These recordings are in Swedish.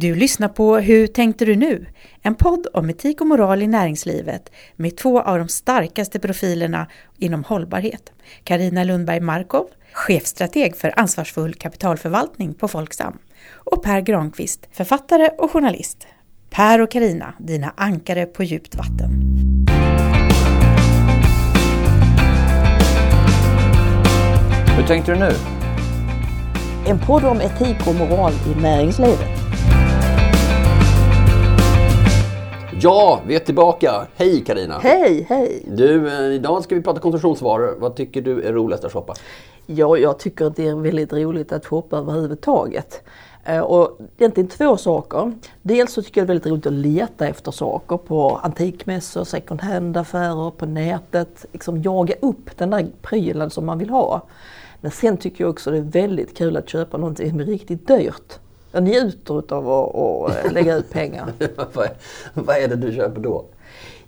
Du lyssnar på Hur tänkte du nu? En podd om etik och moral i näringslivet med två av de starkaste profilerna inom hållbarhet. Karina Lundberg Markov, chefstrateg för ansvarsfull kapitalförvaltning på Folksam. Och Per Granqvist, författare och journalist. Per och Karina, dina ankare på djupt vatten. Hur tänkte du nu? En podd om etik och moral i näringslivet. Ja, vi är tillbaka. Hej Karina. Hej, hej! Du, eh, idag ska vi prata konsumtionsvaror. Vad tycker du är roligast att shoppa? Ja, jag tycker att det är väldigt roligt att shoppa överhuvudtaget. Eh, Och egentligen två saker. Dels så tycker jag det är väldigt roligt att leta efter saker på antikmässor, second hand-affärer, på nätet. Liksom jaga upp den där prylen som man vill ha. Men sen tycker jag också det är väldigt kul att köpa någonting som är riktigt dyrt. Jag njuter av att, att lägga ut pengar. vad, är, det du köper då?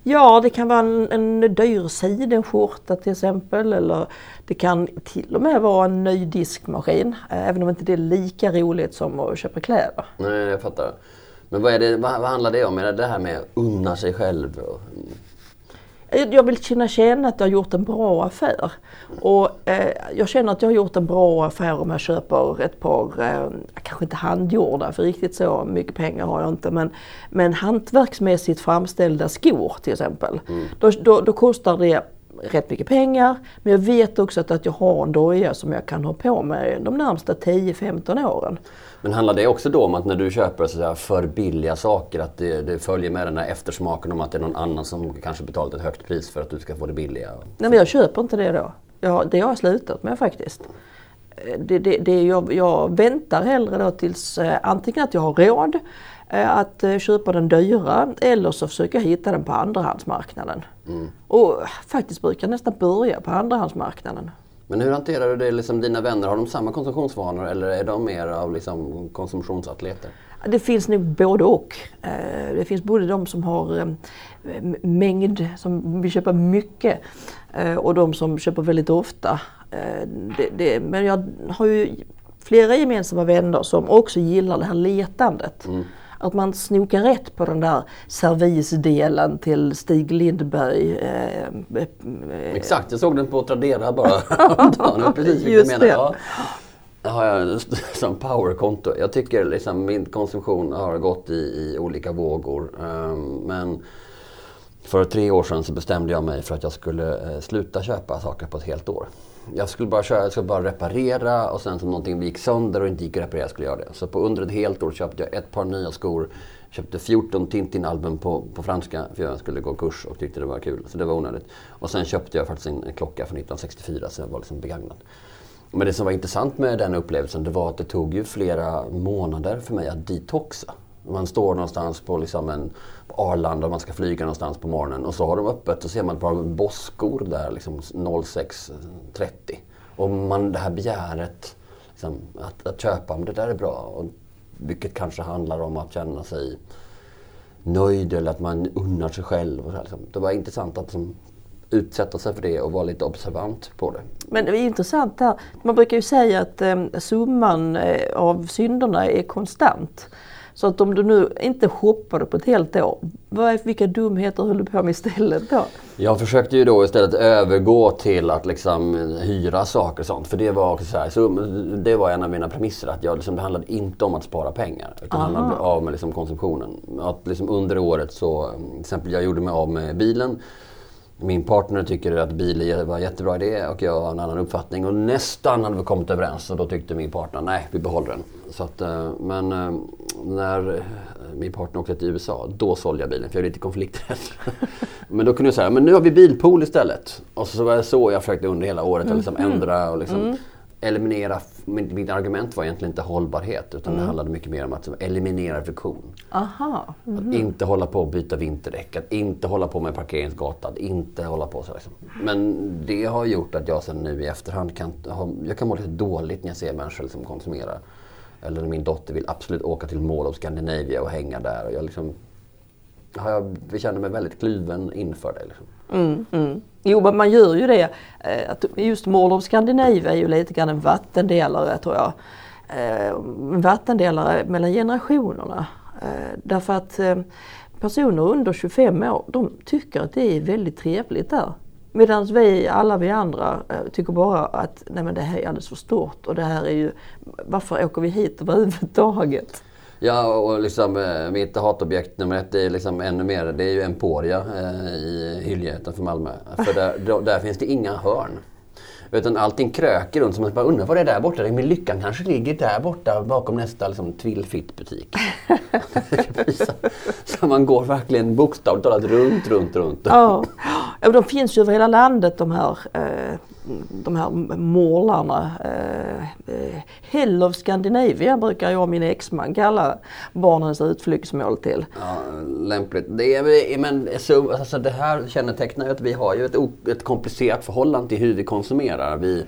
Ja, det kan vara en, en dyr sidenskjorta till exempel. Eller det kan till och med vara en ny diskmaskin. eh, Även om inte det är lika roligt som att köpa kläder. Nej, jag fattar. Men vad, det, vad, vad handlar det om? Är det det här med att unna sig själv? Och, Jag vill kunna känna att jag har gjort en bra affär. Och eh, jag känner att jag har gjort en bra affär om jag köper ett par, eh, kanske inte handgjorda, för riktigt så mycket pengar har jag inte, men, men hantverksmässigt framställda skor till exempel. Då, då, då kostar det rätt mycket pengar, men jag vet också att, att jag har en doja som jag kan ha på mig de närmsta 10-15 åren. men handlar det också då om att när du köper så säga, för billiga saker att det, det följer med den här eftersmaken om att det är någon annan som kanske betalat ett högt pris för att du ska få det billiga? Nej men jag köper inte det då. Jag, det har jag slutat med faktiskt. Eh, Det, det, det, jag, jag väntar hellre då tills eh, antingen att jag har råd att eh, köpa den dyra eller så försöker jag hitta den på andrahandsmarknaden. Och faktiskt brukar jag nästan börja på andrahandsmarknaden. Men hur hanterar du det? Liksom, dina vänner, har de samma konsumtionsvanor eller är de mer av liksom, konsumtionsatleter? Det finns nog både och. Eh, Det finns både de som har eh, mängd, som vill köpa mycket eh, och de som köper väldigt ofta. Eh, Det, det, men jag har ju flera gemensamma vänner som också gillar det här letandet. Att man snokar rätt på den där servisdelen till Stig Lindberg. eh, eh, Exakt, jag såg den på Tradera bara häromdagen. Precis vilket jag Just menar. Ja. Har jag som powerkonto. Jag tycker liksom min konsumtion har gått i, i olika vågor. Ehm, Men för tre år sedan så bestämde jag mig för att jag skulle eh, sluta köpa saker på ett helt år. Jag skulle bara, köra, jag skulle bara reparera och sen om någonting gick sönder och inte gick att reparera skulle jag göra det. Så på under ett helt år köpte jag ett par nya skor. Köpte 14 Tintin-album på, på franska för jag skulle gå kurs och tyckte det var kul. Så det var onödigt. Och sen köpte jag faktiskt en, en klocka från 1964 så jag var liksom begagnad. Men det som var intressant med den upplevelsen det var att det tog ju flera månader för mig att detoxa. Man står någonstans på, liksom en, på Arlanda och man ska flyga någonstans på morgonen och så har de öppet och ser man ett par bosskor där liksom 06.30. Och man, det här begäret liksom, att, att köpa, men det där är bra. Och, vilket kanske handlar om att känna sig nöjd eller att man unnar sig själv. Och så här, liksom. Det var intressant att som, utsätta sig för det och vara lite observant på det. Men det är intressant här. Man brukar ju säga att eh, summan eh, av synderna är konstant. Så att om du nu inte shoppade på ett helt år, vad är, vilka dumheter höll du på med istället då? Jag försökte ju då istället övergå till att liksom hyra saker och sånt. För det var, så här, så det var en av mina premisser. Att jag liksom, det handlade inte om att spara pengar. Utan det handlade av med liksom konsumtionen. Att liksom under året så, till exempel jag gjorde mig av med bilen. Min partner tycker att bil var en jättebra idé och jag har en annan uppfattning. Och nästan hade vi kommit överens och då tyckte min partner nej, vi behåller den. Så att, eh, men eh, när eh, min partner åkte till USA, då sålde jag bilen för jag är lite konflikträdd. men då kunde jag säga, men nu har vi bilpool istället. Och så var det så jag försökte under hela året att liksom ändra och liksom eliminera. Mitt, mitt argument var egentligen inte hållbarhet utan det handlade mycket mer om att eliminera friktion. Aha. Att inte hålla på att byta vinterdäck, att inte hålla på med parkeringsgata, att inte hålla på så. Liksom. Men det har gjort att jag sen nu i efterhand kan, jag kan må lite dåligt när jag ser människor som konsumerar. Eller min dotter vill absolut åka till Mall of Scandinavia och hänga där. Och jag, liksom, ja, jag, jag känner mig väldigt kluven inför det. Liksom. Mm, mm. Jo, men man gör ju det. Eh, just Mall of Scandinavia är ju lite grann en vattendelare tror jag. Eh, en vattendelare mellan generationerna. Eh, därför att personer under 25 år, de tycker att det är väldigt trevligt där. Medan vi, alla vi andra, eh, tycker bara att nej men det här är alldeles för stort och det här är ju, varför åker vi hit överhuvudtaget? Ja, och liksom eh, mitt hatobjekt nummer ett är liksom ännu mer, det är ju Emporia eh, i Hyllie utanför Malmö. För där, då, där finns det inga hörn. Utan allting kröker runt. Så man bara undrar vad det är där borta? Men lyckan kanske ligger där borta bakom nästa liksom, Twillfit-butik. så man går verkligen bokstavligt talat runt, runt, runt. Ja. ja, de finns ju över hela landet de här eh, de här målarna. Eh, eh, Hell of Scandinavia brukar jag och min exman kalla barnens utflyktsmål till. Ja, lämpligt. Det, är, men, så, alltså, det här kännetecknar ju att vi har ju ett, ett komplicerat förhållande till hur vi konsumerar. Vi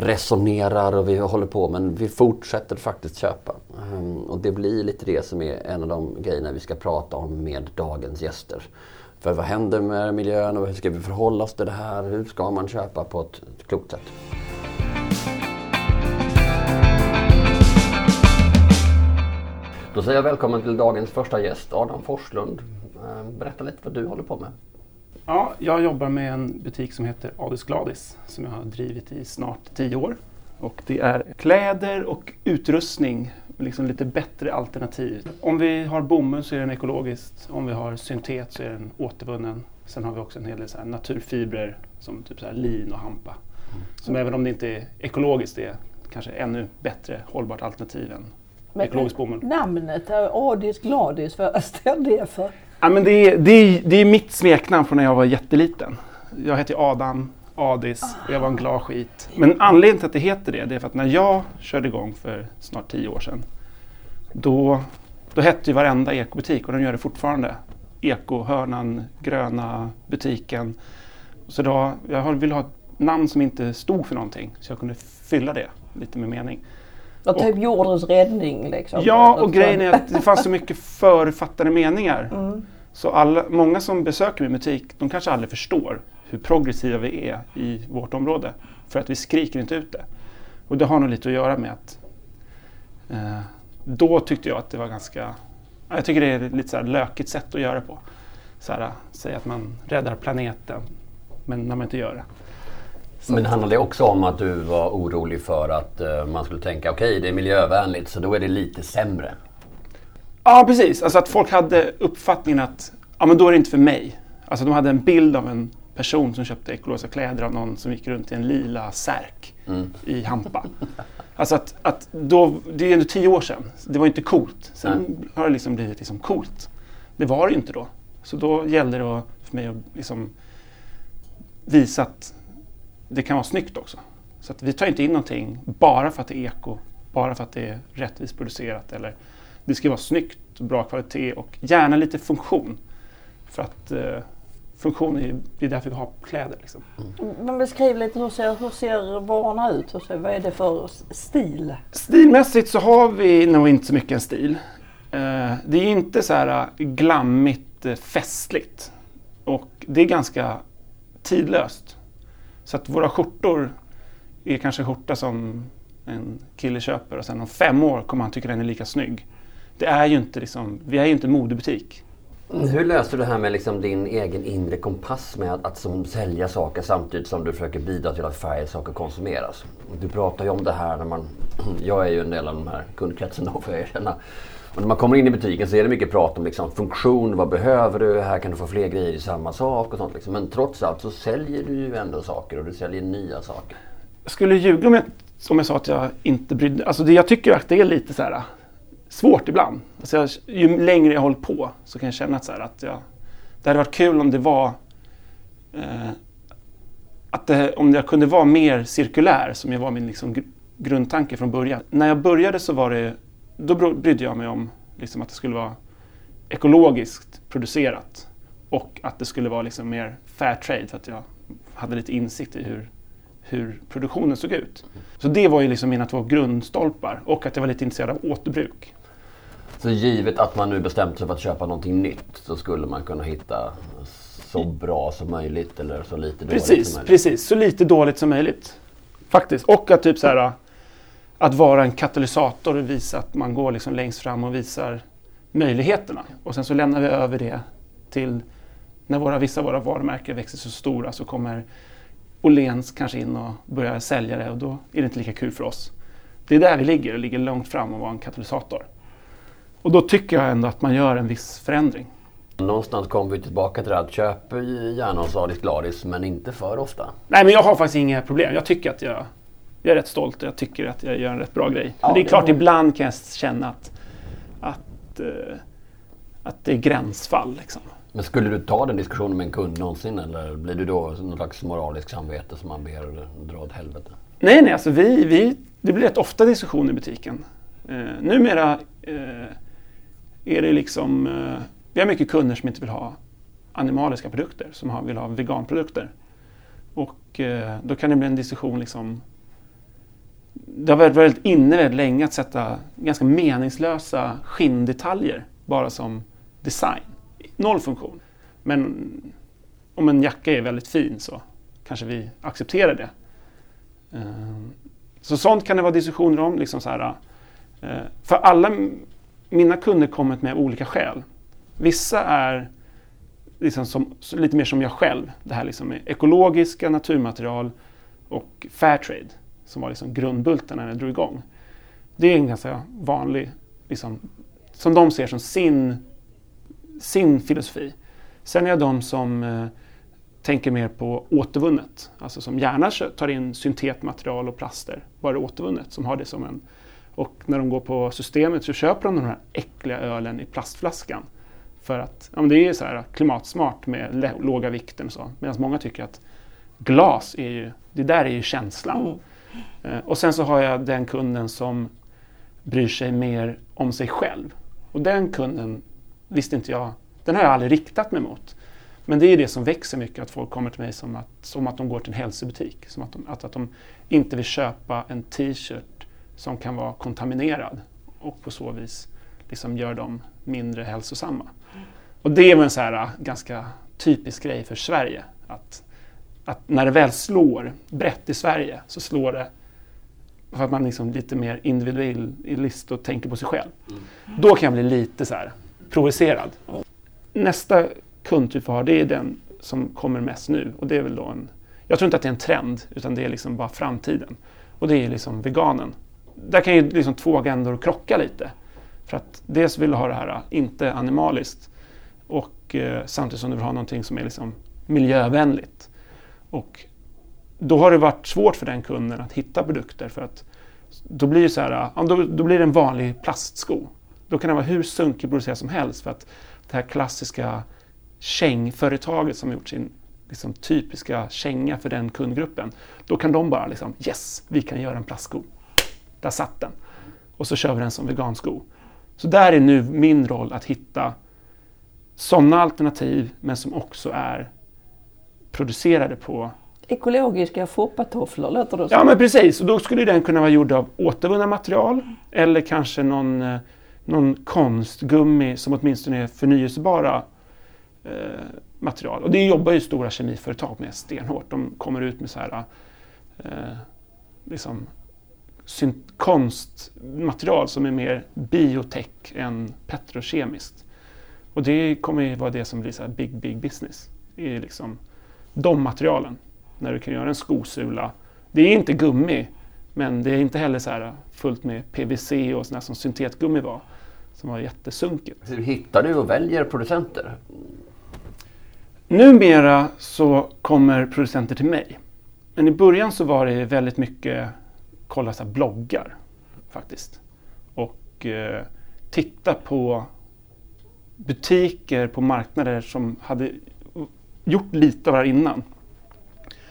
resonerar och vi håller på men vi fortsätter faktiskt köpa. Ehm, och det blir lite det som är en av de grejerna vi ska prata om med dagens gäster. För vad händer med miljön och hur ska vi förhålla oss till det här? Hur ska man köpa på ett, klokt sätt? Då säger jag välkommen till dagens första gäst, Adam Forslund. Eh, berätta lite vad du håller på med. Ja, jag jobbar med en butik som heter Adis Gladis som jag har drivit i snart tio år. Och det är kläder och utrustning liksom lite bättre alternativ. Om vi har bomull så är den ekologiskt. Om vi har syntet så är den återvunnen. Sen har vi också en hel del så naturfibrer som typ så lin och hampa. Mm. Som även om det inte är ekologiskt är kanske ännu bättre hållbart alternativ än men, ekologisk bomull. Namnet Adis Gladis, vad står det för? Ja, men det, är, det, är, det är mitt smeknamn från när jag var jätteliten. Jag heter Adam Adis och jag var en glad skit. Men anledningen till att det heter det, det är för att när jag körde igång för snart tio år sedan, då, då hette ju varenda ekobutik och de gör det fortfarande. Ekohörnan, gröna butiken. Så då, jag ville ha ett namn som inte stod för någonting så jag kunde fylla det lite med mening. Och typ jordens räddning liksom? Ja, och grejen är att det fanns så mycket författade meningar. Mm. Så alla, många som besöker min butik, de kanske aldrig förstår hur progressiva vi är i vårt område. För att vi skriker inte ut det. Och det har nog lite att göra med att eh, då tyckte jag att det var ganska, jag tycker det är ett lite så här lökigt sätt att göra på. Så här, säga att man räddar planeten, men när man inte gör det. Så men handlar det också om att du var orolig för att uh, man skulle tänka okej okay, det är miljövänligt så då är det lite sämre? Ja precis, alltså att folk hade uppfattningen att ja, men då är det inte för mig. Alltså de hade en bild av en person som köpte ekologiska kläder av någon som gick runt i en lila särk mm. i Hampa. Alltså att, att då, det är ändå tio år sedan. Det var inte coolt. Sen Nej. har det liksom blivit liksom coolt. Det var det inte då. Så då gällde det för mig att liksom visa att det kan vara snyggt också. Så att vi tar inte in någonting bara för att det är eko, bara för att det är rättvist producerat. Eller det ska vara snyggt, bra kvalitet och gärna lite funktion. För att eh, funktion är, det är därför vi har kläder. Liksom. Mm. Men beskriv lite, hur ser, hur ser varorna ut? Hur ser, vad är det för stil? Stilmässigt så har vi nog inte så mycket en stil. Eh, det är inte så här eh, glammigt eh, festligt. Och det är ganska tidlöst. Så att våra skjortor är kanske en skjorta som en kille köper och sen om fem år kommer han tycka den är lika snygg. Det är ju inte liksom, vi är ju inte modebutik. Hur löser du det här med liksom din egen inre kompass med att, att som sälja saker samtidigt som du försöker bidra till att färre saker konsumeras? Du pratar ju om det här när man... Jag är ju en del av de här kundkretsen då får jag erkänna. Och när man kommer in i butiken så är det mycket prat om liksom funktion, vad behöver du, här kan du få fler grejer i samma sak och sånt. Liksom. Men trots allt så säljer du ju ändå saker och du säljer nya saker. Jag skulle ljuga om jag, om jag sa att jag inte brydde Alltså det, jag tycker att det är lite så här svårt ibland. Alltså jag, ju längre jag håller på så kan jag känna att, så här, att jag, det hade varit kul om det var eh, att det, om jag kunde vara mer cirkulär som jag var min liksom, grundtanke från början. När jag började så var det, då brydde jag mig om liksom, att det skulle vara ekologiskt producerat och att det skulle vara liksom mer fair trade för att jag hade lite insikt i hur, hur produktionen såg ut. Så det var ju liksom mina två grundstolpar och att jag var lite intresserad av återbruk. Så givet att man nu bestämt sig för att köpa någonting nytt så skulle man kunna hitta så bra som möjligt eller så lite dåligt precis, som möjligt? Precis, så lite dåligt som möjligt. Faktiskt. Och att typ så här, att vara en katalysator och visa att man går liksom längst fram och visar möjligheterna. Och sen så lämnar vi över det till när våra, vissa av våra varumärken växer så stora så kommer Åhléns kanske in och börjar sälja det och då är det inte lika kul för oss. Det är där vi ligger, och ligger långt fram och vara en katalysator. Och då tycker jag ändå att man gör en viss förändring. Någonstans kommer vi tillbaka till det att köp gärna hos Adis Gladis men inte för ofta. Nej men jag har faktiskt inga problem. Jag tycker att jag, jag är rätt stolt och jag tycker att jag gör en rätt bra grej. Ja, men det är det klart, var- ibland kan jag känna att, att, eh, att det är gränsfall. Liksom. Men skulle du ta den diskussionen med en kund någonsin eller blir du då någon slags moralisk samvete som man ber dra åt helvete? Nej, nej, alltså vi, vi, det blir rätt ofta diskussioner i butiken. Eh, numera eh, är det liksom, eh, vi har mycket kunder som inte vill ha animaliska produkter, som har, vill ha veganprodukter. Och eh, då kan det bli en diskussion liksom, det har varit väldigt inne väldigt länge att sätta ganska meningslösa skinndetaljer bara som design. Noll funktion. Men om en jacka är väldigt fin så kanske vi accepterar det. Eh, Så sånt kan det vara diskussioner om. Liksom så här, eh, för alla mina kunder kommit med olika skäl. Vissa är liksom som, lite mer som jag själv. Det här liksom med ekologiska naturmaterial och Fairtrade som var liksom grundbulten när jag drog igång. Det är en ganska vanlig, liksom, som de ser som sin, sin filosofi. Sen är jag de som eh, tänker mer på återvunnet. Alltså som gärna tar in syntetmaterial och plaster, bara återvunnet, som har det som en... Och när de går på systemet så köper de den här äckliga ölen i plastflaskan. För att ja, men det är så här klimatsmart med låga vikten och så. Medan många tycker att glas är ju, det där är ju känslan. Eh, och sen så har jag den kunden som bryr sig mer om sig själv. Och den kunden visste inte jag, den har jag aldrig riktat mig mot. Men det är det som växer mycket, att folk kommer till mig som att, som att de går till en hälsobutik. Som att de, att, att de inte vill köpa en t-shirt som kan vara kontaminerad och på så vis liksom gör dem mindre hälsosamma. Och det är väl en så här äh, ganska typisk grej för Sverige. Att, att när det väl slår brett i Sverige så slår det för att man liksom lite mer individualist och tänker på sig själv. Då kan jag bli lite så här provocerad. Nästa kundtyp vi har, det är den som kommer mest nu. Och det är väl då en, jag tror inte att det är en trend, utan det är liksom bara framtiden. Och det är liksom veganen. Där kan ju liksom två agendor krocka lite. För att dels vill du ha det här, äh, inte animaliskt, och eh, samtidigt som du vill ha någonting som är liksom miljövänligt. Och då har det varit svårt för den kunden att hitta produkter för att då blir det så här, äh, då, då blir det en vanlig plastsko. Då kan den vara hur sunkig producerad som helst för att det här klassiska kängföretaget som har gjort sin liksom, typiska känga för den kundgruppen. Då kan de bara liksom, yes, vi kan göra en plastsko. Där satt den. Och så kör vi den som vegansko. Så där är nu min roll att hitta sådana alternativ men som också är producerade på Ekologiska foppatofflor låter det Ja som. men precis, och då skulle den kunna vara gjord av återvunna material eller kanske någon, eh, någon konstgummi som åtminstone är förnyelsebara eh, material. Och det jobbar ju stora kemiföretag med stenhårt. De kommer ut med så här eh, liksom syn- konstmaterial som är mer biotech än petrokemiskt. Och det kommer ju vara det som blir så big, big business. Det är liksom de materialen. När du kan göra en skosula. Det är inte gummi, men det är inte heller så här fullt med PVC och sådär som syntetgummi var. Som var jättesunkigt. Hur hittar du och väljer producenter? Numera så kommer producenter till mig. Men i början så var det väldigt mycket kolla så här bloggar faktiskt. Och eh, titta på butiker på marknader som hade gjort lite av det här innan.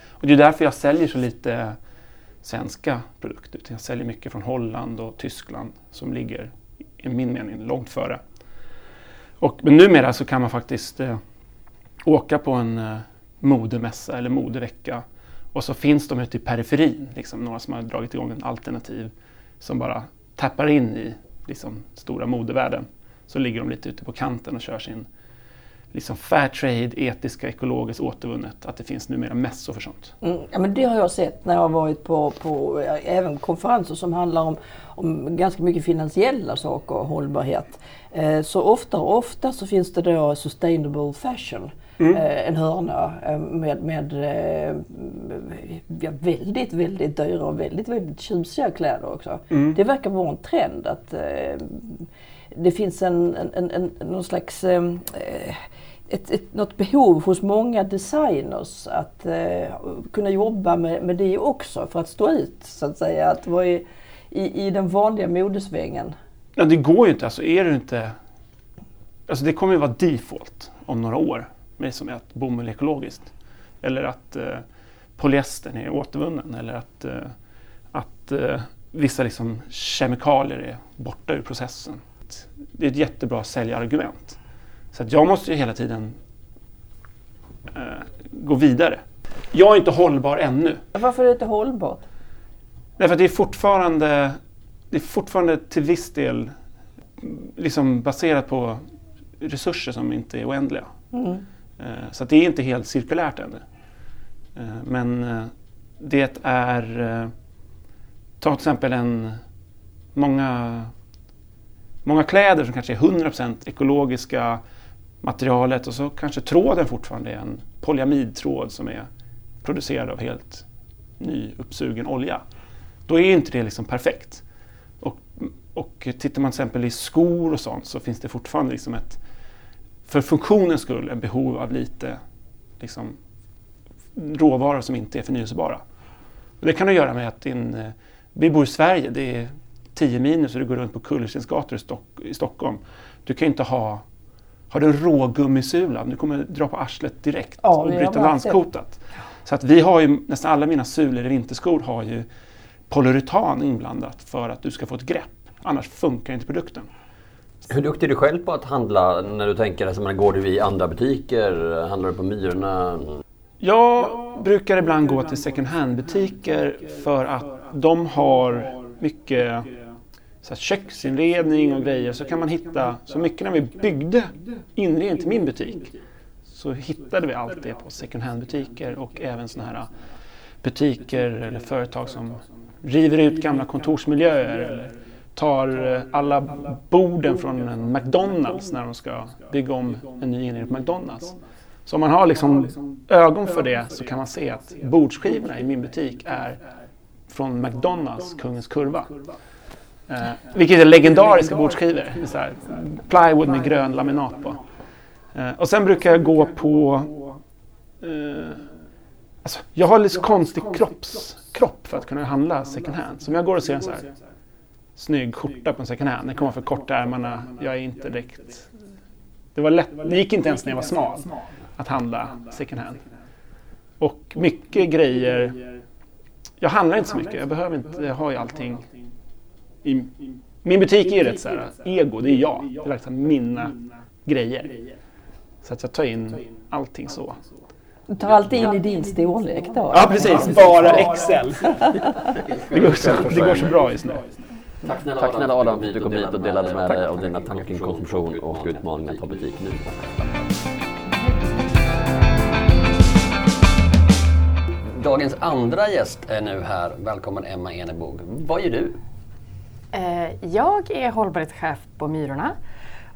Och det är därför jag säljer så lite svenska produkter. Jag säljer mycket från Holland och Tyskland som ligger, i min mening, långt före. Och, men numera så kan man faktiskt eh, åka på en eh, modemässa eller modevecka och så finns de ute i periferin, liksom, några som har dragit igång en alternativ som bara tappar in i liksom, stora modevärlden. Så ligger de lite ute på kanten och kör sin, liksom fair trade, etiska, ekologiskt återvunnet. Att det finns numera mässor för sånt. Mm, ja, men det har jag sett när jag har varit på, på även konferenser som handlar om, om ganska mycket finansiella saker och hållbarhet. Eh, så ofta och ofta så finns det då sustainable fashion. Mm. Eh, en hörna eh, med, med eh, ja, väldigt, väldigt dyra och väldigt, väldigt tjusiga kläder också. Mm. Det verkar vara en trend att det finns en, en, en, någon slags ett, ett, något behov hos många designers att eh, kunna jobba med, med det också för att stå ut så att säga. Att vara i, i, i den vanliga modesvängen. Ja, det går ju inte. Alltså, är du inte... Alltså, det kommer ju vara default om några år. Med som att bomull är ekologiskt. Eller att eh, polyestern är återvunnen. Eller att, eh, att eh, vissa liksom, kemikalier är borta ur processen. Det är ett jättebra säljargument. Så att jag måste ju hela tiden eh, gå vidare. Jag är inte hållbar ännu. Varför är du inte hållbar? Därför att det är fortfarande, det är fortfarande till viss del liksom baserat på resurser som inte är oändliga. Mm. Eh, så det är inte helt cirkulärt ännu. Eh, men eh, det är, ta till exempel en, många, många kläder som kanske är 100% ekologiska materialet och så kanske tråden fortfarande är en polyamidtråd som är producerad av helt nyuppsugen olja. Då är inte det liksom perfekt. Och, och tittar man till exempel i skor och sånt så finns det fortfarande liksom ett, för funktionens skull, ett behov av lite liksom, råvaror som inte är förnyelsebara. Och det kan ha att göra med att din, eh, vi bor i Sverige, det är 10 minus och du går runt på kullerstensgator i, Stock, i Stockholm. Du kan inte ha har du en rågummisula, du kommer dra på arslet direkt ja, och bryta landskotat. Så att vi har ju, nästan alla mina sulor i vinterskor har ju polyuretan inblandat för att du ska få ett grepp. Annars funkar inte produkten. Hur duktig är du själv på att handla när du tänker, alltså, går du i andra butiker? Handlar du på Myrorna? Jag brukar ibland gå till second hand-butiker för att de har mycket så här, köksinredning och grejer så kan man hitta, så mycket när vi byggde inredning till min butik så hittade vi allt det på second hand-butiker och även sådana här butiker eller företag som river ut gamla kontorsmiljöer eller tar eh, alla borden från en McDonalds när de ska bygga om en ny inredning på McDonalds. Så om man har liksom ögon för det så kan man se att bordsskivorna i min butik är från McDonalds Kungens Kurva. Eh, vilket är legendariska bordsskivor. Så här, plywood med grön laminat på. Eh, och sen brukar jag gå på... Eh, alltså, jag har lite konstig kropps, kropp för att kunna handla second hand. Så om jag går och ser en så här snygg skjorta på en second hand. Den kommer för korta ärmarna. Jag är inte direkt... Det, var lätt, det gick inte ens när jag var smal att handla second hand. Och mycket grejer... Jag handlar inte så mycket. Jag behöver inte... Jag har ju allting i, min butik är ju rätt så här, ego, det är jag. Det är liksom mina grejer. Så att jag tar in allting så. Du tar alltid in i din storlek då? Ja precis, bara XL. det, går så, det går så bra just nu. Tack snälla, Tack snälla Adam för att du kom hit och delade med dig av dina tankar kring konsumtion och utmaningar att ha butik nu. Dagens andra gäst är nu här. Välkommen Emma Enebog. Vad gör du? Eh, jag är hållbarhetschef på Myrorna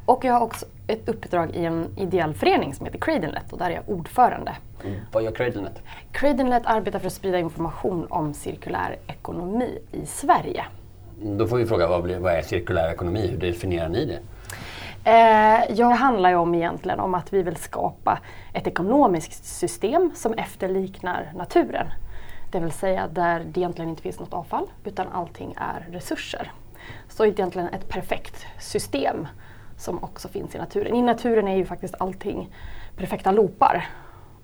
och jag har också ett uppdrag i en ideell förening som heter Cradlenet och där är jag ordförande. Mm. Vad gör Cradlenet? Cradlenet arbetar för att sprida information om cirkulär ekonomi i Sverige. Då får vi fråga, vad, är cirkulär ekonomi? Hur definierar ni det? Eh, jag handlar ju om egentligen om att vi vill skapa ett ekonomiskt system som efterliknar naturen. Det vill säga där det egentligen inte finns något avfall utan allting är resurser. Så egentligen ett perfekt system som också finns i naturen. I naturen är ju faktiskt allting perfekta loopar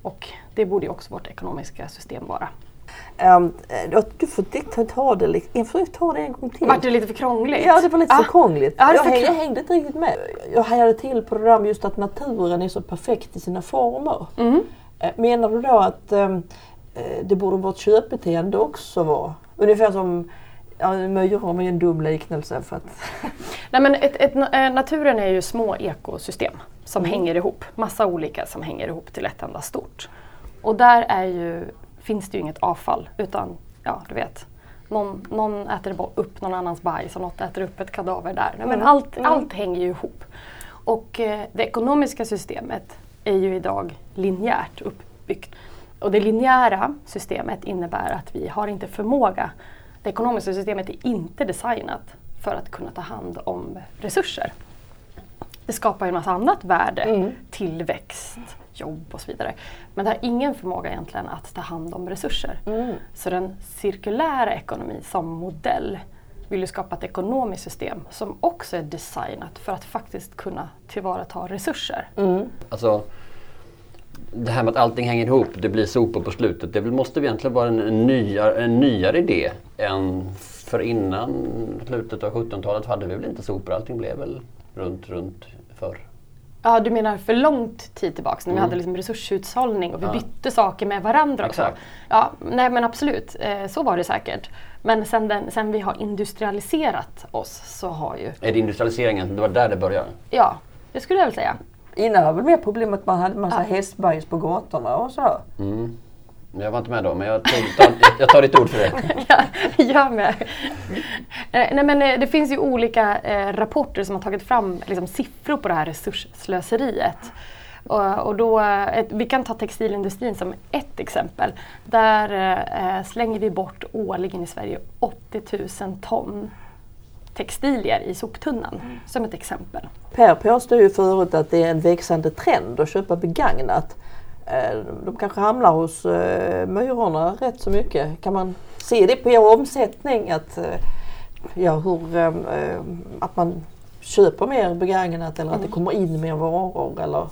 och det borde ju också vårt ekonomiska system vara. Um, du får ta det, lite, får ta det en gång till. Var det lite för krångligt? Ja, det var lite ah. för krångligt. Ah, jag, hängde, jag hängde inte riktigt med. Jag hajade till på det där med just att naturen är så perfekt i sina former. Mm. Menar du då att um, det borde vårt köpbeteende också vara? Ungefär som Ja, myror är ju en dum liknelse för att... Nej, men ett, ett, eh, naturen är ju små ekosystem som hänger ihop. Massa olika som hänger ihop till ett enda stort. Och där är ju, finns det ju inget avfall utan, ja du vet, någon, någon äter upp någon annans bajs och något äter upp ett kadaver där. Men allt, allt hänger ju ihop. Och eh, det ekonomiska systemet är ju idag linjärt uppbyggt. Och det linjära systemet innebär att vi har inte förmåga. Det ekonomiska systemet är inte designat för att kunna ta hand om resurser. Det skapar ju en massa annat värde, tillväxt, jobb och så vidare. Men det har ingen förmåga egentligen att ta hand om resurser. Så den cirkulära ekonomin som modell vill ju skapa ett ekonomiskt system som också är designat för att faktiskt kunna tillvarata resurser. Alltså, det här med att allting hänger ihop, det blir sopor på slutet. Det måste egentligen vara en, en, nyare, en nyare idé än för innan slutet av 1700-talet hade vi väl inte sopor. Allting blev väl runt, runt förr. Ja, du menar för långt tid tillbaks när vi hade liksom resurshushållning och vi bytte saker med varandra också. Exakt. Ja, nej men absolut, eh, så var det säkert. Men sen, den, sen vi har industrialiserat oss så har ju, Är det industrialiseringen, det var där det började? ja, det skulle jag väl säga. Innan var väl mer problemet att man hade massa Ja. hästbajs på gatorna och så. Mm. Jag var inte med då, men jag, tar, jag tar ditt ord för det. Ja, jag med. Eh, Nej, men eh, det finns ju olika eh, rapporter som har tagit fram liksom, siffror på det här resursslöseriet. Och, och då, vi kan ta textilindustrin som ett exempel. Där slänger vi bort årligen i Sverige 80 000 ton textilier i soptunnan, som ett exempel. Per påstod ju förut att det är en växande trend att köpa begagnat. Eh, De kanske hamnar hos eh, myrorna rätt så mycket. Kan man se det på er omsättning? Att, eh, ja, hur, eh, eh, att man köper mer begagnat eller att det kommer in mer varor? Eller?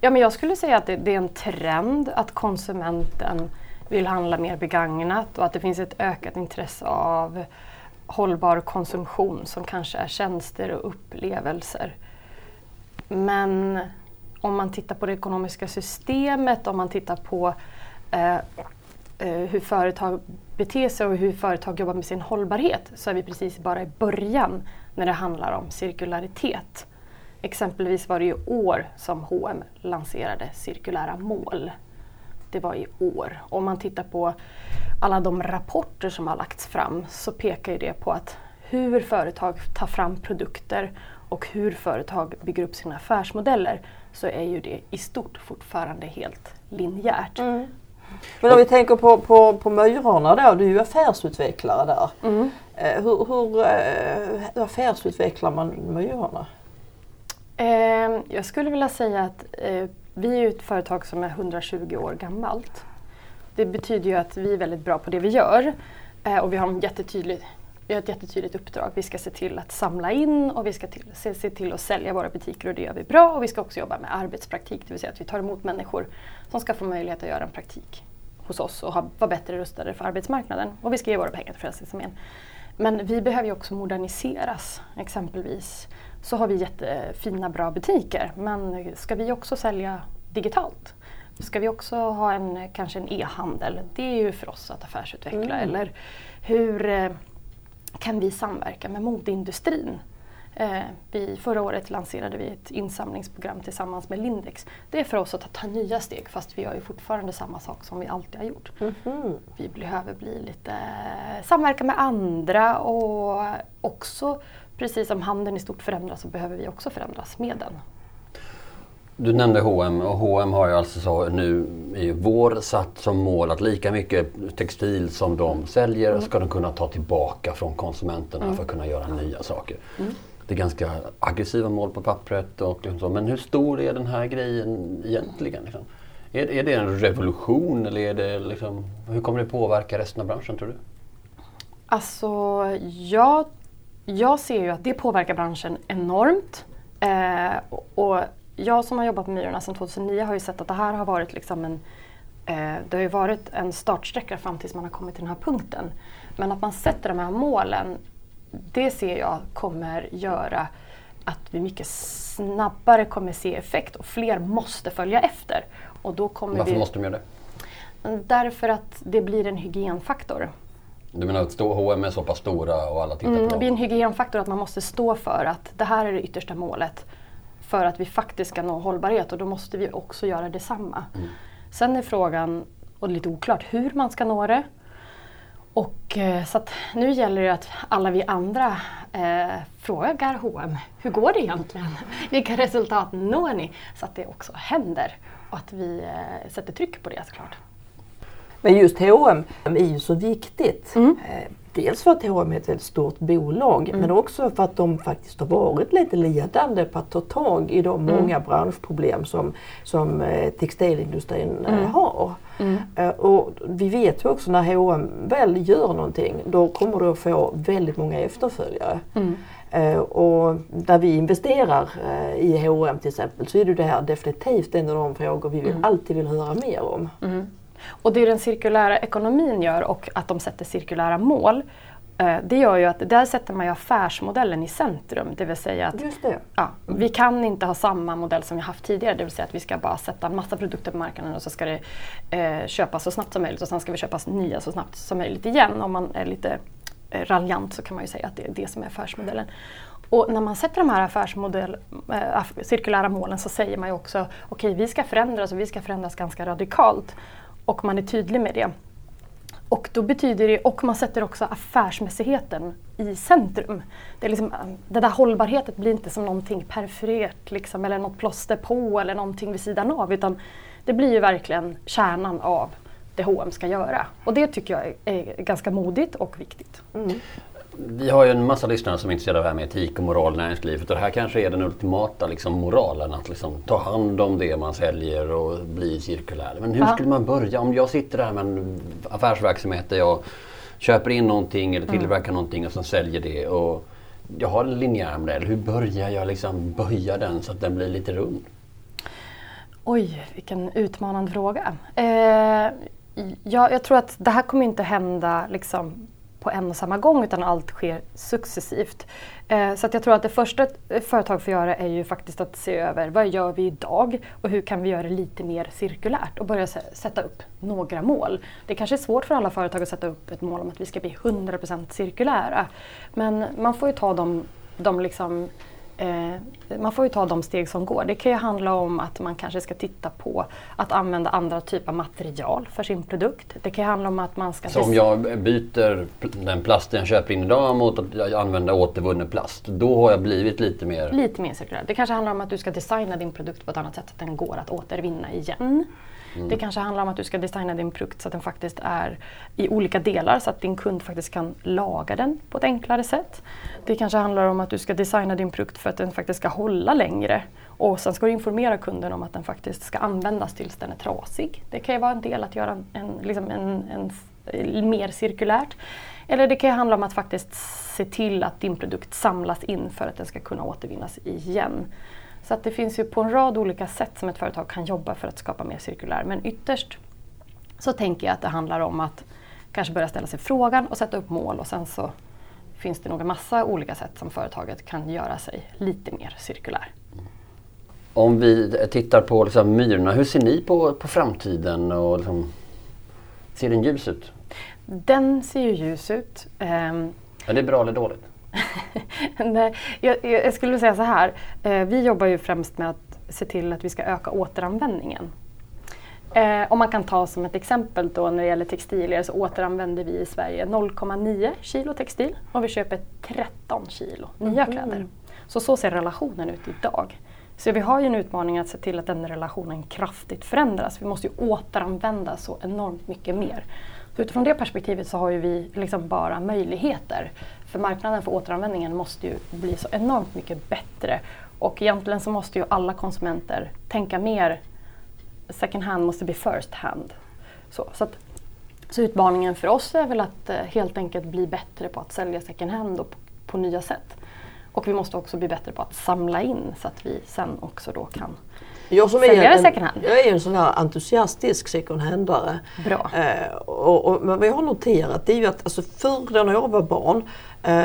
Ja, men jag skulle säga att det, det är en trend att konsumenten vill handla mer begagnat och att det finns ett ökat intresse av hållbar konsumtion som kanske är tjänster och upplevelser. Men om man tittar på det ekonomiska systemet, om man tittar på eh, eh, hur företag beter sig och hur företag jobbar med sin hållbarhet så är vi precis bara i början när det handlar om cirkularitet. Exempelvis var det i år som H&M lanserade cirkulära mål. Det var i år. Om man tittar på alla de rapporter som har lagts fram så pekar ju det på att hur företag tar fram produkter och hur företag bygger upp sina affärsmodeller så är ju det i stort fortfarande helt linjärt. Men om vi tänker på, på, på myrorna då, du är ju affärsutvecklare där. Eh, Hur, hur, eh, hur affärsutvecklar man myrorna? Eh, jag skulle vilja säga att eh, vi är ett företag som är 120 år gammalt. Det betyder ju att vi är väldigt bra på det vi gör eh, och vi har, en jättetydlig, vi har ett jättetydligt uppdrag. Vi ska se till att samla in och vi ska till, se, se till att sälja våra butiker och det gör vi bra. Och vi ska också jobba med arbetspraktik, det vill säga att vi tar emot människor som ska få möjlighet att göra en praktik hos oss och ha, vara bättre rustade för arbetsmarknaden. Och vi ska ge våra pengar till Frälsningsarmén. Men vi behöver ju också moderniseras. Exempelvis så har vi jättefina bra butiker men ska vi också sälja digitalt? Ska vi också ha en, kanske en e-handel? Det är ju för oss att affärsutveckla. Eller hur eh, kan vi samverka med modeindustrin? Eh, vi, förra året lanserade vi ett insamlingsprogram tillsammans med Lindex. Det är för oss att ta nya steg fast vi gör ju fortfarande samma sak som vi alltid har gjort. Vi behöver bli lite samverka med andra och också precis som handeln i stort förändras så behöver vi också förändras med den. Du nämnde H&M och H&M har ju alltså så nu i vår satt som mål att lika mycket textil som de säljer ska de kunna ta tillbaka från konsumenterna för att kunna göra nya saker. Det är ganska aggressiva mål på pappret och så. Men hur stor är den här grejen egentligen? Liksom? Är, är det en revolution eller är det liksom, hur kommer det påverka resten av branschen tror du? Alltså, jag, jag ser ju att det påverkar branschen enormt. Eh, och jag som har jobbat med Myrorna sedan 2009 har ju sett att det här har varit liksom en eh, det har ju varit en startsträcka fram tills man har kommit till den här punkten. Men att man sätter de här målen, det ser jag kommer göra att vi mycket snabbare kommer se effekt och fler måste följa efter. Och då kommer Varför vi... måste de göra det? Därför att det blir en hygienfaktor. Du menar att stå H&M är så pass stora och alla tittar Mm, på det dem? blir en hygienfaktor att man måste stå för att det här är det yttersta målet för att vi faktiskt ska nå hållbarhet och då måste vi också göra detsamma. Sen är frågan, och lite oklart, hur man ska nå det. Och, eh, så nu gäller det att alla vi andra eh, frågar H&M hur går det egentligen? Vilka resultat når ni? Så att det också händer och att vi eh, sätter tryck på det såklart. Men just H&M är ju så viktigt. Eh, Dels för att H&M är ett väldigt stort bolag men också för att de faktiskt har varit lite ledande på att ta tag i de många branschproblem som, som eh, textilindustrin eh, har. Eh, Och vi vet ju också när H&M väl gör någonting då kommer det att få väldigt många efterföljare. Eh, och när vi investerar i H&M till exempel så är det här definitivt en av de frågor vi vill, alltid vill höra mer om. Och det den cirkulära ekonomin gör och att de sätter cirkulära mål, eh, det gör ju att där sätter man ju affärsmodellen i centrum. Det vill säga att ja, vi kan inte ha samma modell som vi haft tidigare. Det vill säga att vi ska bara sätta en massa produkter på marknaden och så ska det eh, köpas så snabbt som möjligt och sen ska vi köpa nya så snabbt som möjligt igen. Om man är lite eh, raljant så kan man ju säga att det är det som är affärsmodellen. Och när man sätter de här affärsmodell, eh, aff- cirkulära målen så säger man ju också okej vi ska förändras och vi ska förändras ganska radikalt. Och man är tydlig med det. Och då betyder det, och man sätter också affärsmässigheten i centrum. Det, är liksom, eh, det där hållbarheten blir inte som någonting perifert liksom, eller något plåster på eller någonting vid sidan av utan det blir ju verkligen kärnan av det H&M ska göra. Och det tycker jag är, är ganska modigt och viktigt. Mm. Vi har ju en massa lyssnare som är intresserade av det här med etik och moral i näringslivet och det här kanske är den ultimata liksom, moralen att liksom, ta hand om det man säljer och bli cirkulär. Men hur Ja. skulle man börja? Om jag sitter där med en affärsverksamhet där jag köper in någonting eller tillverkar någonting och sen säljer det och jag har en linjär modell. Hur börjar jag liksom böja den så att den blir lite rund? Oj, vilken utmanande fråga. Eh, jag, jag tror att det här kommer inte hända liksom, på en och samma gång utan allt sker successivt. Eh, så att jag tror att det första ett företag får göra är ju faktiskt att se över vad gör vi idag och hur kan vi göra det lite mer cirkulärt och börja sätta upp några mål. Det kanske är svårt för alla företag att sätta upp ett mål om att vi ska bli 100% cirkulära. Men man får ju ta de, de liksom man får ju ta de steg som går. Det kan ju handla om att man kanske ska titta på att använda andra typer av material för sin produkt. Det kan handla om att man ska... Så om jag byter den plasten jag köper in idag mot att använda återvunnen plast, då har jag blivit lite mer... Lite mer cirkulär. Det kanske handlar om att du ska designa din produkt på ett annat sätt så att den går att återvinna igen. Mm. Det kanske handlar om att du ska designa din produkt så att den faktiskt är i olika delar så att din kund faktiskt kan laga den på ett enklare sätt. Det kanske handlar om att du ska designa din produkt för att den faktiskt ska hålla längre. Och sen ska du informera kunden om att den faktiskt ska användas tills den är trasig. Det kan ju vara en del att göra en, liksom en, en, en mer cirkulärt. Eller det kan ju handla om att faktiskt se till att din produkt samlas in för att den ska kunna återvinnas igen. Så att det finns ju på en rad olika sätt som ett företag kan jobba för att skapa mer cirkulär. Men ytterst så tänker jag att det handlar om att kanske börja ställa sig frågan och sätta upp mål och sen så finns det nog en massa olika sätt som företaget kan göra sig lite mer cirkulär. Om vi tittar på liksom myrorna, hur ser ni på, på framtiden? Och liksom, ser den ljus ut? Den ser ju ljus ut. Ehm, Är det bra eller dåligt? Nej, jag, jag jag skulle säga så här. Eh, vi jobbar ju främst med att se till att vi ska öka återanvändningen. Eh, om man kan ta som ett exempel då när det gäller textilier så återanvänder vi i Sverige 0,9 kilo textil och vi köper 13 kilo nya kläder. Så så ser relationen ut idag. Så vi har ju en utmaning att se till att den relationen kraftigt förändras. Vi måste ju återanvända så enormt mycket mer. Så utifrån det perspektivet så har ju vi liksom bara möjligheter. För marknaden för återanvändningen måste ju bli så enormt mycket bättre. Och egentligen så måste ju alla konsumenter tänka mer second hand måste bli first hand. Så, så, att, så utmaningen för oss är väl att eh, helt enkelt bli bättre på att sälja second hand och på, på nya sätt. Och vi måste också bli bättre på att samla in så att vi sen också då kan Jag som är Sälja en, second hand. jag är en sån här entusiastisk second handare. Bra. Eh, och, och, men vad jag har noterat det är ju att alltså förr när jag var barn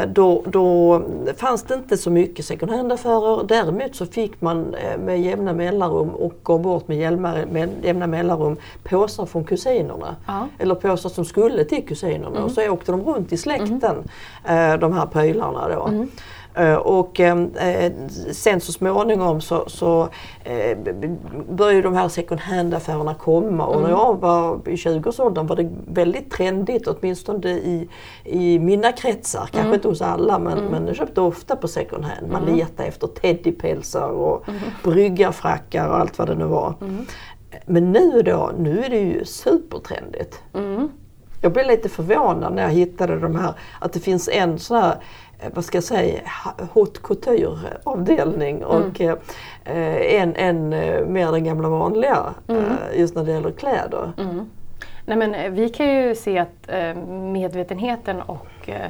då, då fanns det inte så mycket second hand-affärer. Däremot så fick man eh, med jämna mellanrum och gav bort med jämna, mellanrum påsar från kusinerna. Ja. Eller påsar som skulle till kusinerna. Och så åkte de runt i släkten, eh, de här prylarna då. Eh, Och eh, sen så småningom så, så eh, började de här second hand-affärerna komma. Och när jag var i 20-årsåldern var det väldigt trendigt, åtminstone i, i mina kretsar, kanske inte hos alla men, men jag köpte ofta på second hand. Man letade efter teddypälsar och bryggarfrackar och allt vad det nu var. Men nu då, nu är det ju supertrendigt. Jag blev lite förvånad när jag hittade de här, att det finns en sån här, eh, vad ska jag säga, ha- haute couture avdelning och eh, en, en eh, mer den gamla vanliga eh, just när det gäller kläder. Nej, men eh, vi kan ju se att eh, medvetenheten och eh,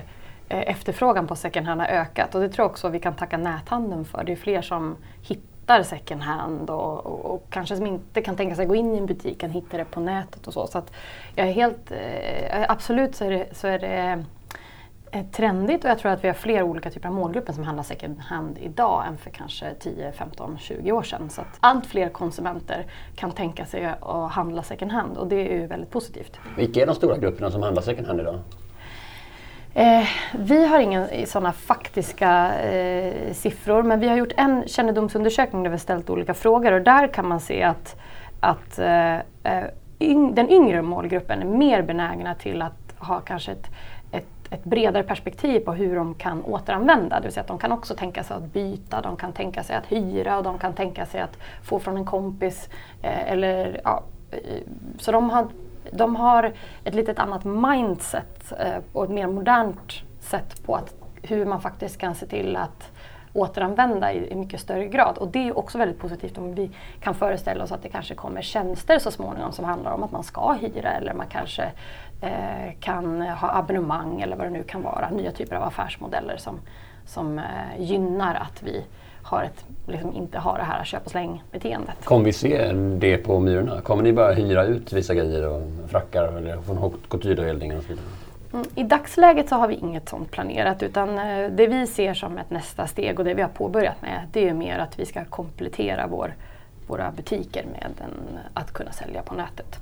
eh, efterfrågan på second hand har ökat och det tror jag också vi kan tacka näthandeln för. Det är fler som hittar second hand och, och, och kanske som inte kan tänka sig gå in i en butik kan hitta det på nätet och så. Så att jag är helt, eh, absolut så är det, så är det eh, trendigt och jag tror att vi har fler olika typer av målgrupper som handlar second hand idag än för kanske 10, 15, 20 år sedan. Så att allt fler konsumenter kan tänka sig att handla second hand och det är ju väldigt positivt. Vilka är de stora grupperna som handlar second hand idag? Eh, vi har inga sådana faktiska eh, siffror men vi har gjort en kännedomsundersökning där vi har ställt olika frågor och där kan man se att, att eh, eh, yng, den yngre målgruppen är mer benägna till att ha kanske ett, ett, bredare perspektiv på hur de kan återanvända. Det vill säga att de kan också tänka sig att byta, de kan tänka sig att hyra och de kan tänka sig att få från en kompis. Eh, eller, ja, eh, så de har de har ett litet annat mindset eh, och ett mer modernt sätt på att, hur man faktiskt kan se till att återanvända i, i mycket större grad. Och det är också väldigt positivt om vi kan föreställa oss att det kanske kommer tjänster så småningom som handlar om att man ska hyra eller man kanske kan ha abonnemang eller vad det nu kan vara. Nya typer av affärsmodeller som, som eh, gynnar att vi har ett, liksom inte har det här köp och släng-beteendet. Kommer vi se det på Myrorna? Kommer ni börja hyra ut vissa grejer och frackar eller från haute couture-avdelningen och så vidare? Mm, I dagsläget så har vi inget sånt planerat utan eh, det vi ser som ett nästa steg och det vi har påbörjat med det är mer att vi ska komplettera vår, våra butiker med en, att kunna sälja på nätet.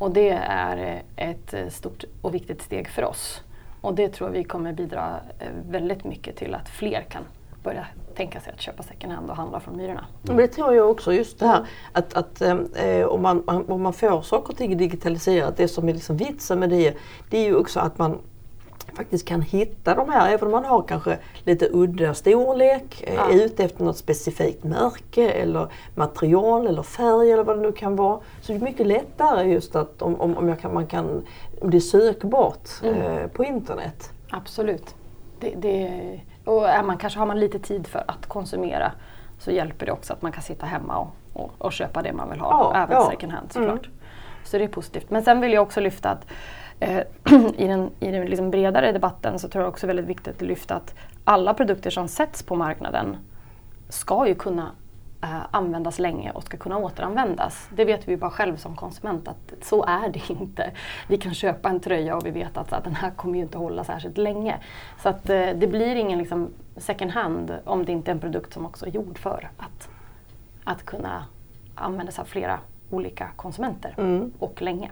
Och det är eh, ett eh, stort och viktigt steg för oss. Och det tror vi kommer bidra eh, väldigt mycket till att fler kan börja tänka sig att köpa second hand och handla från Myrorna. Men det tror jag också, just det här att, att eh, om, man, man, om man får saker och ting digitaliserat, det som är liksom vitsen med det, det är ju också att man faktiskt kan hitta de här, även om man har kanske lite udda storlek, eh, Ja. är ute efter något specifikt märke eller material eller färg eller vad det nu kan vara. Så det är mycket lättare just att om, om, om, kan, man kan, om det är sökbart eh, på internet. Absolut. Det, det, och är man, kanske har man lite tid för att konsumera så hjälper det också att man kan sitta hemma och, och, och köpa det man vill ha, Ja, även ja. second hand såklart. Så det är positivt. Men sen vill jag också lyfta att i den, i den liksom bredare debatten så tror jag också väldigt viktigt att lyfta att alla produkter som sätts på marknaden ska ju kunna eh, användas länge och ska kunna återanvändas. Det vet vi ju bara själv som konsument att så är det inte. Vi kan köpa en tröja och vi vet att, att den här kommer ju inte hålla särskilt länge. Så att eh, det blir ingen liksom, second hand om det inte är en produkt som också är gjord för att, att kunna användas av flera olika konsumenter och länge.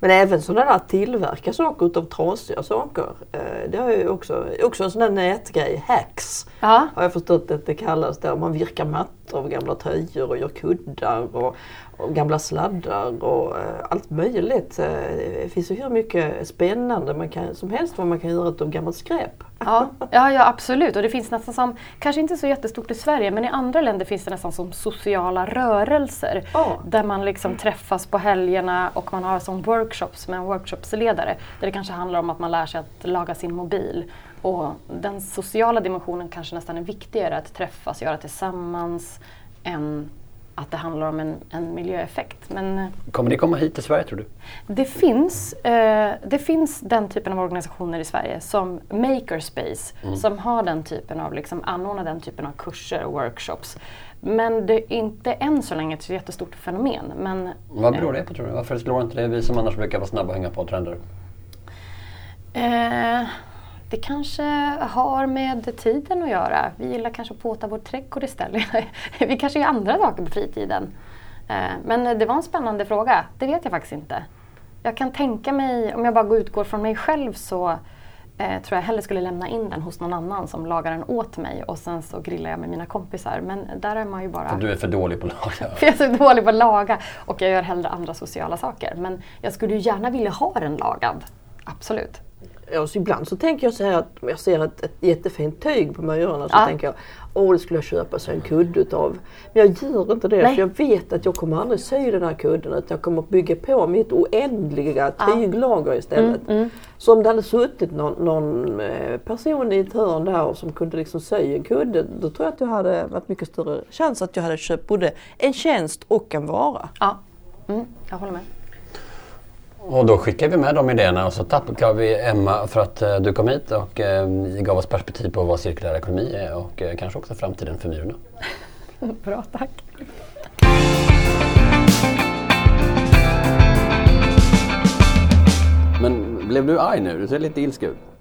Men även sådana där tillverka saker utav trasiga saker. Eh, Det har ju också, också en sån där nätgrej, hacks. Ja. Har jag förstått att det kallas där. Man virkar mattor av gamla tröjor och gör kuddar och, och gamla sladdar och eh, allt möjligt. Eh, Det finns ju hur mycket spännande man kan, som helst vad man kan göra av gammalt skräp. Ja, ja, ja, absolut. Och det finns nästan som, kanske inte så jättestort i Sverige, men i andra länder finns det nästan som sociala rörelser. Ja. Där man liksom träffas på helgerna och man har som workshops med en workshopsledare. Där det kanske handlar om att man lär sig att laga sin mobil. Och den sociala dimensionen kanske nästan är viktigare att träffas, göra tillsammans, än att det handlar om en, en miljöeffekt. Men, Kommer det komma hit till Sverige tror du? det finns, eh, det finns den typen av organisationer i Sverige som Makerspace som har den typen av, liksom, anordnar den typen av kurser och workshops. Men det är inte än så länge ett jättestort fenomen. Men, Vad beror det på tror du? Varför slår inte det vi som annars brukar vara snabba att hänga på trender? Eh, det kanske har med tiden att göra. Vi gillar kanske att påta vår trädgård istället. Vi kanske gör andra saker på fritiden. Eh, men det var en spännande fråga. Det vet jag faktiskt inte. Jag kan tänka mig, om jag bara utgår från mig själv så eh, tror jag hellre skulle lämna in den hos någon annan som lagar den åt mig och sen så grillar jag med mina kompisar. Men där är man ju bara... För du är för dålig på att laga. För jag är så dålig på att laga och jag gör hellre andra sociala saker. Men jag skulle ju gärna vilja ha den lagad. Absolut. Ja, så ibland så tänker jag så här att om jag ser ett, ett jättefint tyg på myrorna så Ja. tänker jag åh det skulle jag köpa sig en kudde utav. Men jag gör inte det Nej. för jag vet att jag kommer aldrig sy den här kudden utan jag kommer bygga på mitt oändliga tyglager istället. Så om det hade suttit någon, någon eh, person i ett hörn där som kunde liksom sy en kudde då tror jag att jag hade varit mycket större chans att jag hade köpt både en tjänst och en vara. Ja, mm, jag håller med. Och då skickar vi med de idéerna och så tackar vi Emma för att eh, du kom hit och eh, gav oss perspektiv på vad cirkulär ekonomi är och eh, kanske också framtiden för myrorna. Bra, tack. Men blev du arg nu? Du ser lite ilsken ut.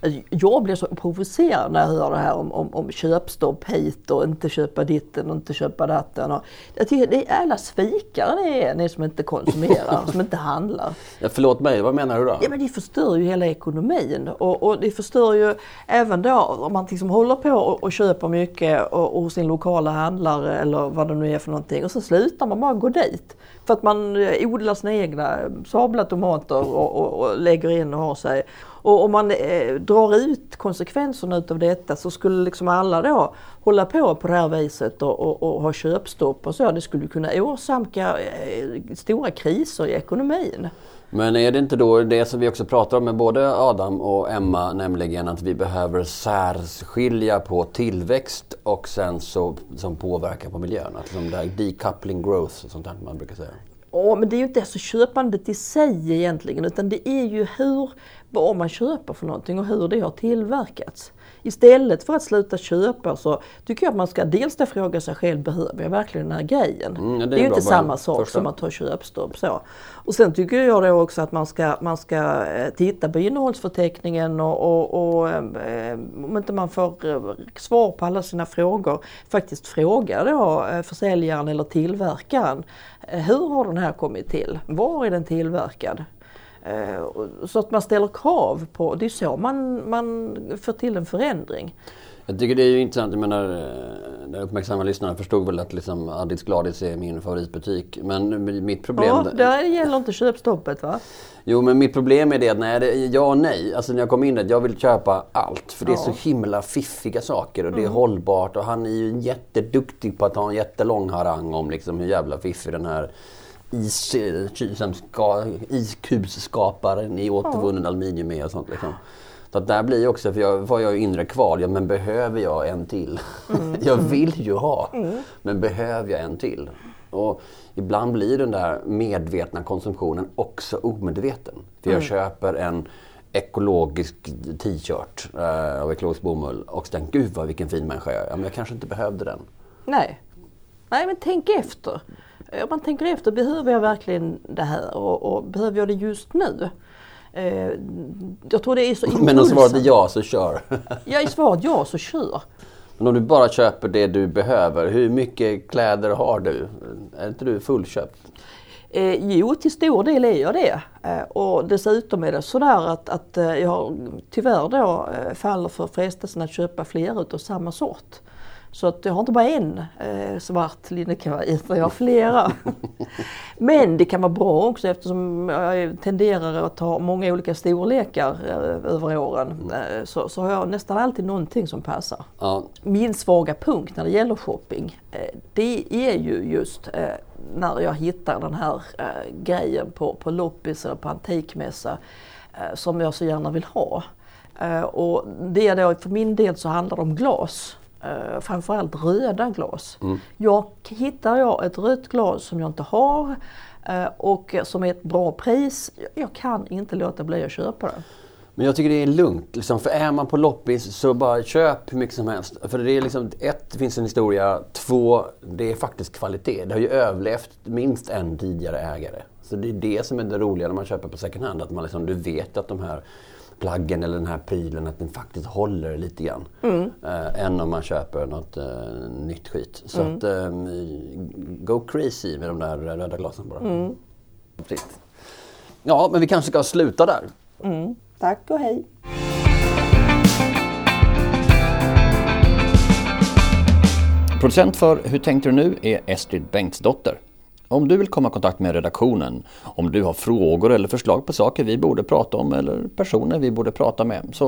Alltså, Jag blir så provocerad när jag hör det här om, om, om köpstopp hit och inte köpa ditten och inte köpa datten. Och jag tycker det är alla svikare det är, ni som inte konsumerar, som inte handlar. Ja, förlåt mig, vad menar du då? Ja men det förstör ju hela ekonomin och, och det förstör ju även då om man liksom håller på och, och köper mycket och, hos sin lokala handlare eller vad det nu är för någonting och så slutar man bara gå dit. För att man eh, odlar sina egna sabla tomater och, och, och lägger in och har sig. Och om man eh, drar ut konsekvenserna utav detta så skulle liksom alla då hålla på på det här viset och, och, och ha köpstopp och så. Det skulle kunna åsamka eh, stora kriser i ekonomin. Men är det inte då det som vi också pratar om med både Adam och Emma, nämligen att vi behöver särskilja på tillväxt och sen så som påverkar på miljön? Att som det här decoupling growth, sånt där man brukar säga. Ja, men det är ju inte alltså köpandet i sig egentligen utan det är ju hur, vad man köper för någonting och hur det har tillverkats. Istället för att sluta köpa så tycker jag att man ska dels fråga sig själv, behöver jag verkligen den här grejen? Mm, det det är är ju inte samma sak Första. som att ta köpstopp. Så. Och sen tycker jag då också att man ska, man ska eh, titta på innehållsförteckningen och, och, och eh, om inte man får eh, svar på alla sina frågor faktiskt fråga då försäljaren eller tillverkaren. Hur har den här kommit till? Var är den tillverkad? Eh, Så att man ställer krav på, det är så man, man får till en förändring. Jag tycker det är ju intressant, jag menar, eh, den uppmärksamma lyssnaren förstod väl att liksom Addis Gladis är min favoritbutik. Men mitt problem... Ja, där gäller inte köpstoppet va? Jo men mitt problem är det att nej, det ja och nej. Alltså när jag kom in där, jag vill köpa allt. För det är så himla fiffiga saker och det är hållbart. Och han är ju jätteduktig på att ha en jättelång harang om liksom hur jävla fiffig den här is, som ska, iskubsskaparen i återvunnen aluminium är och sånt liksom. Så att där blir ju också, för jag var jag inre kval, ja men behöver jag en till? jag vill ju ha, men behöver jag en till? Och ibland blir den där medvetna konsumtionen också omedveten. För jag köper en ekologisk t-shirt eh, av ekologisk bomull och tänker gud vad vilken fin människa jag är. Ja, men jag kanske inte behövde den. Nej. Nej men tänk efter. Om man tänker efter, behöver jag verkligen det här och, och behöver jag det just nu? Eh, jag tror det är så Men om impulsen. svaret är ja så kör. Ja, är svaret ja så kör. Men om du bara köper det du behöver, hur mycket kläder har du? Är inte du fullköpt? Eh, jo, till stor del är jag det. Eh, och dessutom är det sådär att, att eh, jag tyvärr då eh, faller för frestelsen att köpa flera utav samma sort. Så att jag har inte bara en eh, svart linnekavaj utan jag har flera. Men det kan vara bra också eftersom jag tenderar att ha många olika storlekar eh, över åren. Eh, så, så har jag nästan alltid någonting som passar. Ja, Min svaga punkt när det gäller shopping, eh, det är ju just eh, när jag hittar den här eh, grejen på, på loppis eller på antikmässa som jag så gärna vill ha. Och det är då, för min del så handlar det om glas. Eh, framförallt röda glas. Jag, hittar jag ett rött glas som jag inte har eh, och som är ett bra pris, jag kan inte låta bli att köpa det. Men jag tycker det är lugnt. Liksom, för är man på loppis så bara köp hur mycket som helst. För det är liksom, ett, det finns en historia. Två, det är faktiskt kvalitet. Det har ju överlevt minst en tidigare ägare. Så det är det som är det roliga när man köper på second hand. Att man liksom, du vet att de här plaggen eller den här prylen att den faktiskt håller lite grann. Mm. Äh, än om man köper något äh, nytt skit. Så mm. att, äh, go crazy med de där röda glasen bara. Mm. Ja, men vi kanske ska sluta där. Mm. Tack och hej! Producent för Hur tänkte du nu är Estrid Bengtsdotter. Om du vill komma i kontakt med redaktionen, om du har frågor eller förslag på saker vi borde prata om eller personer vi borde prata med, så